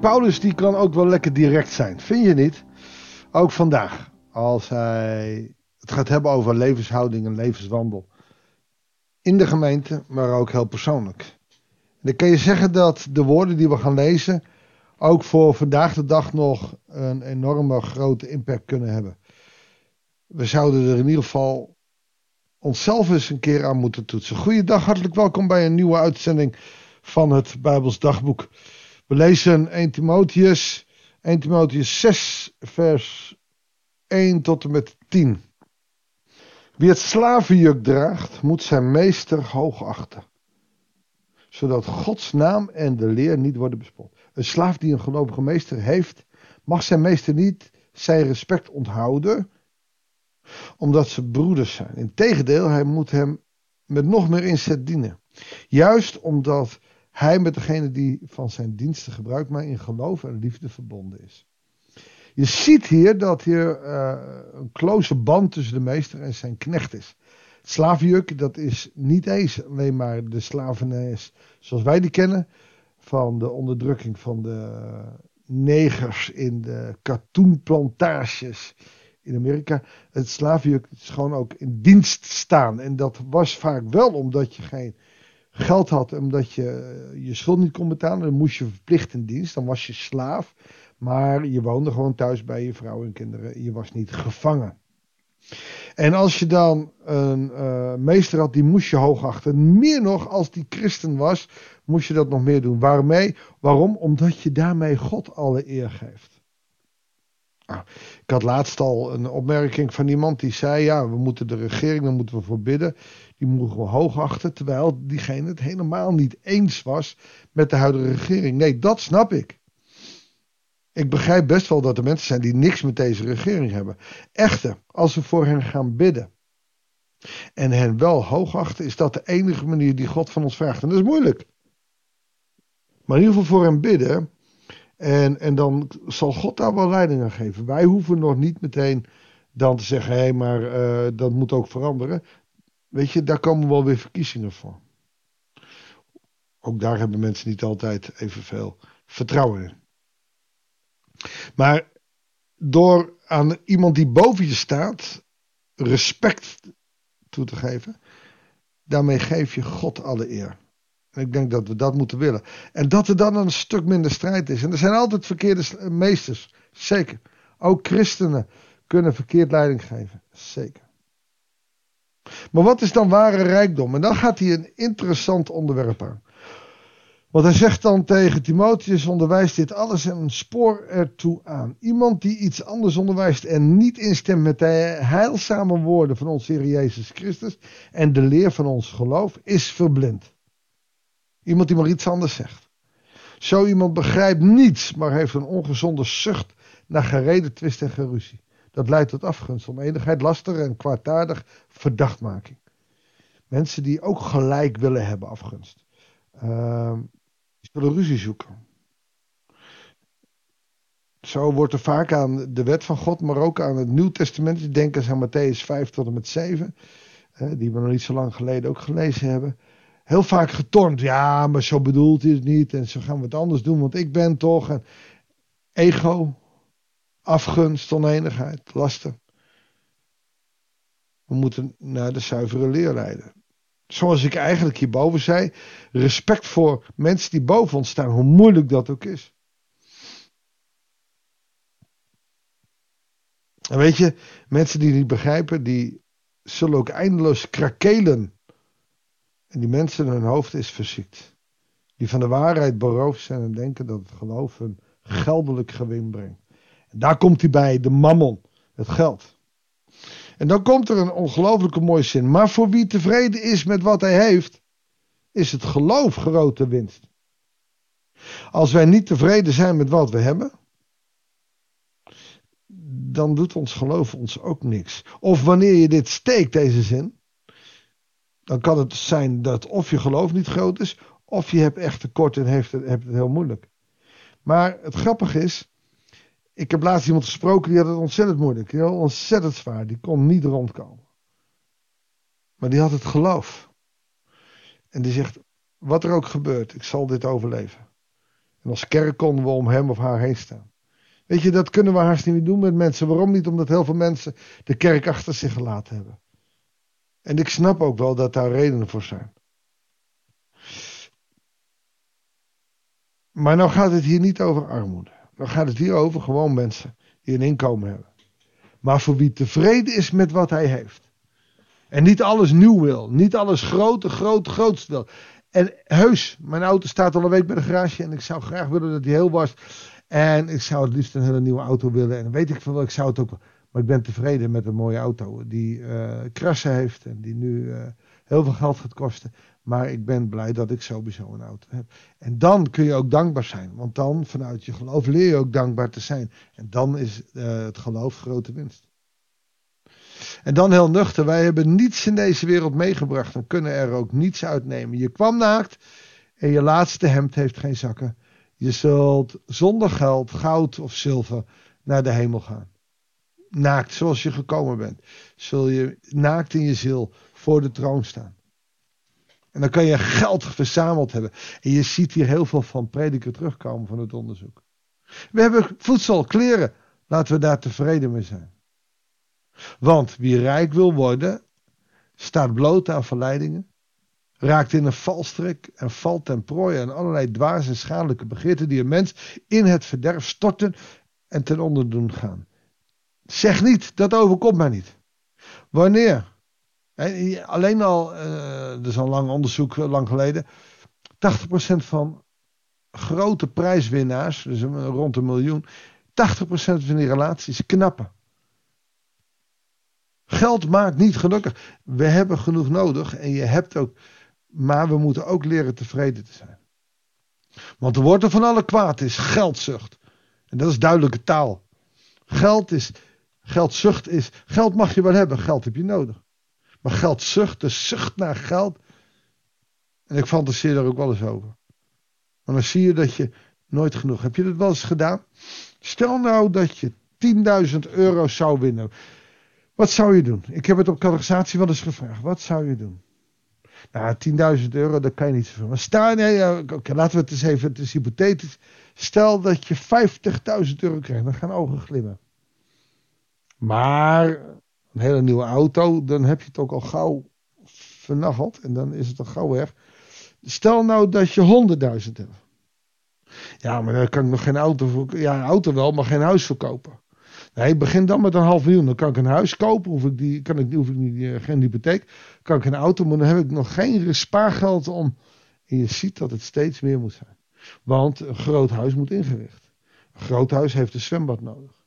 Paulus die kan ook wel lekker direct zijn, vind je niet? Ook vandaag, als hij het gaat hebben over levenshouding en levenswandel. In de gemeente, maar ook heel persoonlijk. En dan kan je zeggen dat de woorden die we gaan lezen ook voor vandaag de dag nog een enorme grote impact kunnen hebben. We zouden er in ieder geval onszelf eens een keer aan moeten toetsen. Goeiedag, hartelijk welkom bij een nieuwe uitzending van het Bijbels Dagboek. We lezen 1 Timotheus, 1 Timotheus 6, vers 1 tot en met 10. Wie het slavenjuk draagt, moet zijn meester hoogachten, zodat Gods naam en de leer niet worden bespot. Een slaaf die een gelovige meester heeft, mag zijn meester niet zijn respect onthouden, omdat ze broeders zijn. Integendeel, hij moet hem met nog meer inzet dienen. Juist omdat hij met degene die van zijn diensten gebruikt, maar in geloof en liefde verbonden is. Je ziet hier dat hier uh, een close band tussen de meester en zijn knecht is. Het slavenjuk, dat is niet eens alleen maar de slavernij zoals wij die kennen, van de onderdrukking van de negers in de katoenplantages in Amerika. Het slavenjuk is gewoon ook in dienst staan. En dat was vaak wel omdat je geen geld had, omdat je eh, je schuld niet kon betalen. Dan moest je verplicht in dienst, dan was je slaaf. Maar je woonde gewoon thuis bij je vrouw en kinderen. Je was niet gevangen. En als je dan een uh, meester had, die moest je hoogachten. Meer nog, als die christen was, moest je dat nog meer doen. Waarmee? Waarom? Omdat je daarmee God alle eer geeft. Nou, ik had laatst al een opmerking van iemand die zei: Ja, we moeten de regering, daar moeten we voor bidden. Die moeten we hoogachten. Terwijl diegene het helemaal niet eens was met de huidige regering. Nee, dat snap ik. Ik begrijp best wel dat er mensen zijn die niks met deze regering hebben. Echter, als we voor hen gaan bidden en hen wel hoogachten, is dat de enige manier die God van ons vraagt. En dat is moeilijk. Maar in ieder geval voor hen bidden. En, en dan zal God daar wel leiding aan geven. Wij hoeven nog niet meteen dan te zeggen: hé, hey, maar uh, dat moet ook veranderen. Weet je, daar komen wel weer verkiezingen voor. Ook daar hebben mensen niet altijd evenveel vertrouwen in. Maar door aan iemand die boven je staat respect toe te geven, daarmee geef je God alle eer. Ik denk dat we dat moeten willen. En dat er dan een stuk minder strijd is. En er zijn altijd verkeerde meesters. Zeker. Ook christenen kunnen verkeerd leiding geven. Zeker. Maar wat is dan ware rijkdom? En dan gaat hij een interessant onderwerp aan. Want hij zegt dan tegen Timotheus, onderwijst dit alles en een spoor ertoe aan. Iemand die iets anders onderwijst en niet instemt met de heilzame woorden van onze Heer Jezus Christus en de leer van ons geloof, is verblind. Iemand die maar iets anders zegt. Zo iemand begrijpt niets, maar heeft een ongezonde zucht naar gereden twist en geruzie. Dat leidt tot afgunst, oneenigheid, laster en kwaadaardig verdachtmaking. Mensen die ook gelijk willen hebben, afgunst. Uh, die zullen ruzie zoeken. Zo wordt er vaak aan de wet van God, maar ook aan het Nieuw Testament. Denk eens aan Matthäus 5 tot en met 7, die we nog niet zo lang geleden ook gelezen hebben. Heel vaak getornd. Ja, maar zo bedoelt hij het niet. En zo gaan we het anders doen, want ik ben toch. En ego, afgunst, oneenigheid, lasten. We moeten naar de zuivere leer leiden. Zoals ik eigenlijk hierboven zei, respect voor mensen die boven ons staan, hoe moeilijk dat ook is. En weet je, mensen die niet begrijpen, die zullen ook eindeloos krakelen. En die mensen, hun hoofd is verziekt. Die van de waarheid beroofd zijn en denken dat het geloof hun geldelijk gewin brengt. En daar komt hij bij, de mammon, het geld. En dan komt er een ongelooflijke mooie zin. Maar voor wie tevreden is met wat hij heeft, is het geloof grote winst. Als wij niet tevreden zijn met wat we hebben, dan doet ons geloof ons ook niks. Of wanneer je dit steekt, deze zin, dan kan het zijn dat of je geloof niet groot is, of je hebt echt tekort en heeft het, hebt het heel moeilijk. Maar het grappige is, ik heb laatst iemand gesproken die had het ontzettend moeilijk. Had ontzettend zwaar. Die kon niet rondkomen. Maar die had het geloof. En die zegt, wat er ook gebeurt, ik zal dit overleven. En als kerk konden we om hem of haar heen staan. Weet je, dat kunnen we haast niet meer doen met mensen. Waarom niet? Omdat heel veel mensen de kerk achter zich gelaten hebben. En ik snap ook wel dat daar redenen voor zijn. Maar nou gaat het hier niet over armoede. Nou gaat het hier over gewoon mensen die een inkomen hebben. Maar voor wie tevreden is met wat hij heeft. En niet alles nieuw wil. Niet alles grote, groot, grootst wil. En heus, mijn auto staat al een week bij de garage. En ik zou graag willen dat die heel was. En ik zou het liefst een hele nieuwe auto willen. En weet ik veel, ik zou het ook. Maar ik ben tevreden met een mooie auto. Die uh, krassen heeft. En die nu uh, heel veel geld gaat kosten. Maar ik ben blij dat ik sowieso een auto heb. En dan kun je ook dankbaar zijn. Want dan vanuit je geloof leer je ook dankbaar te zijn. En dan is uh, het geloof grote winst. En dan heel nuchter. Wij hebben niets in deze wereld meegebracht. En kunnen er ook niets uitnemen. Je kwam naakt. En je laatste hemd heeft geen zakken. Je zult zonder geld, goud of zilver naar de hemel gaan. Naakt zoals je gekomen bent. Zul je naakt in je ziel voor de troon staan. En dan kan je geld verzameld hebben. En je ziet hier heel veel van prediker terugkomen van het onderzoek. We hebben voedsel, kleren. Laten we daar tevreden mee zijn. Want wie rijk wil worden, staat bloot aan verleidingen, raakt in een valstrik en valt ten prooi aan allerlei dwaze en schadelijke begeerten die een mens in het verderf storten en ten onder doen gaan. Zeg niet, dat overkomt mij niet. Wanneer? Alleen al, uh, er is al lang onderzoek, eh, lang geleden, 80% van grote prijswinnaars, dus rond een miljoen, 80% van die relaties knappen. Geld maakt niet gelukkig. We hebben genoeg nodig en je hebt ook, maar we moeten ook leren tevreden te zijn. Want de wortel van alle kwaad is geldzucht. En dat is duidelijke taal. Geld is, geldzucht is, geld mag je wel hebben, geld heb je nodig. Maar geldzucht, de zucht naar geld. En ik fantaseer daar ook wel eens over. Maar dan zie je dat je nooit genoeg. Heb je dat wel eens gedaan? Stel nou dat je 10.000 euro zou winnen. Wat zou je doen? Ik heb het op categorisatie wel eens gevraagd. Wat zou je doen? Nou, 10.000 euro, dat kan je niet zoveel. Maar stel, nee, laten we het eens even, het is hypothetisch. Stel dat je 50.000 euro krijgt, dan gaan ogen glimmen. Maar een hele nieuwe auto, dan heb je het ook al gauw vernacheld. En dan is het al gauw weg. Stel nou dat je 100.000 hebt. Ja, maar dan kan ik nog geen auto, ja, een auto wel, maar geen huis verkopen. Nee, begin dan met een half miljoen. Dan kan ik een huis kopen. Hoef ik die, kan ik, hoef ik niet, uh, geen hypotheek. Kan ik een auto, maar dan heb ik nog geen spaargeld om. En je ziet dat het steeds meer moet zijn. Want een groot huis moet ingericht. Een groot huis heeft een zwembad nodig.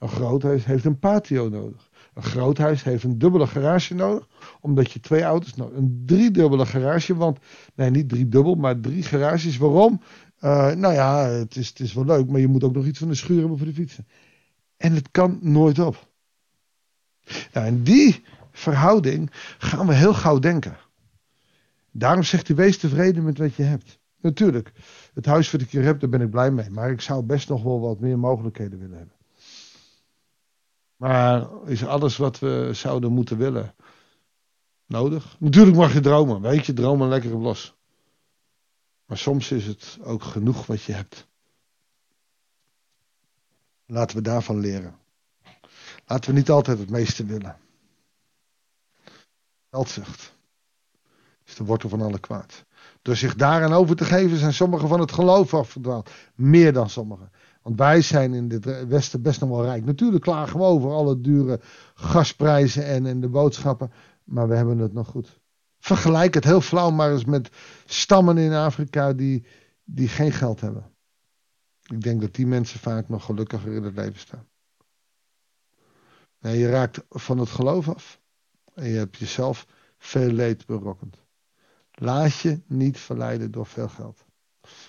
Een groot huis heeft een patio nodig. Een groot huis heeft een dubbele garage nodig, omdat je twee auto's nodig Een driedubbele garage, want, nee, niet driedubbel, maar drie garages. Waarom? Uh, nou ja, het is, het is wel leuk, maar je moet ook nog iets van de schuur hebben voor de fietsen. En het kan nooit op. Nou, en die verhouding gaan we heel gauw denken. Daarom zegt hij: wees tevreden met wat je hebt. Natuurlijk, het huis wat ik hier heb, daar ben ik blij mee. Maar ik zou best nog wel wat meer mogelijkheden willen hebben. Maar is alles wat we zouden moeten willen nodig? Natuurlijk mag je dromen. Weet je, dromen lekker op los. Maar soms is het ook genoeg wat je hebt. Laten we daarvan leren. Laten we niet altijd het meeste willen. Geldzucht is de wortel van alle kwaad. Door zich daaraan over te geven zijn sommigen van het geloof afgedwaald. Meer dan sommigen. Want wij zijn in het Westen best nog wel rijk. Natuurlijk klagen we over alle dure gasprijzen en, en de boodschappen. Maar we hebben het nog goed. Vergelijk het heel flauw maar eens met stammen in Afrika die, die geen geld hebben. Ik denk dat die mensen vaak nog gelukkiger in het leven staan. Je raakt van het geloof af. En je hebt jezelf veel leed berokkend. Laat je niet verleiden door veel geld.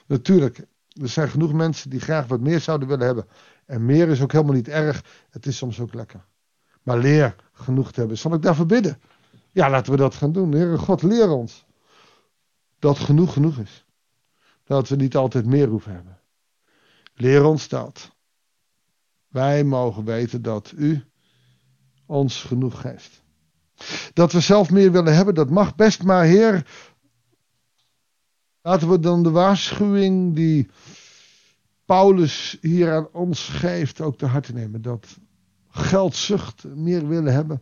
Natuurlijk, er zijn genoeg mensen die graag wat meer zouden willen hebben. En meer is ook helemaal niet erg. Het is soms ook lekker. Maar leer genoeg te hebben. Zal ik daarvoor bidden? Ja, laten we dat gaan doen. Heere God, leer ons. Dat genoeg genoeg is. Dat we niet altijd meer hoeven hebben. Leer ons dat. Wij mogen weten dat u ons genoeg geeft. Dat we zelf meer willen hebben, dat mag best, maar Heer, laten we dan de waarschuwing die Paulus hier aan ons geeft ook te harte nemen. Dat geldzucht, meer willen hebben,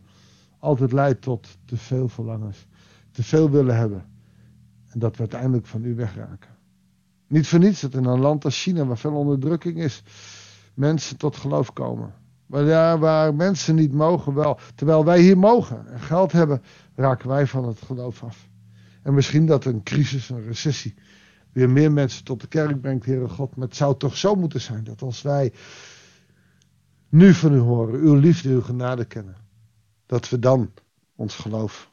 altijd leidt tot te veel verlangens. Te veel willen hebben. En dat we uiteindelijk van u wegraken. Niet voor niets dat in een land als China, waar veel onderdrukking is, mensen tot geloof komen. Maar ja, waar mensen niet mogen wel. Terwijl wij hier mogen en geld hebben, raken wij van het geloof af. En misschien dat een crisis, een recessie, weer meer mensen tot de kerk brengt, Heere God. Maar het zou toch zo moeten zijn dat als wij nu van u horen, uw liefde, uw genade kennen, dat we dan ons geloof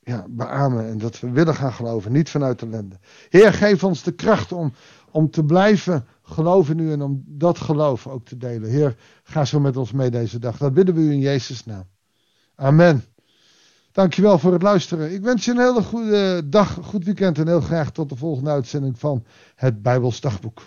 ja, beamen en dat we willen gaan geloven, niet vanuit ellende. Heer, geef ons de kracht om, om te blijven geloven in u en om dat geloof ook te delen. Heer, ga zo met ons mee deze dag. Dat bidden we u in Jezus' naam. Amen. Dankjewel voor het luisteren. Ik wens je een hele goede dag, goed weekend en heel graag tot de volgende uitzending van het Bijbels Dagboek.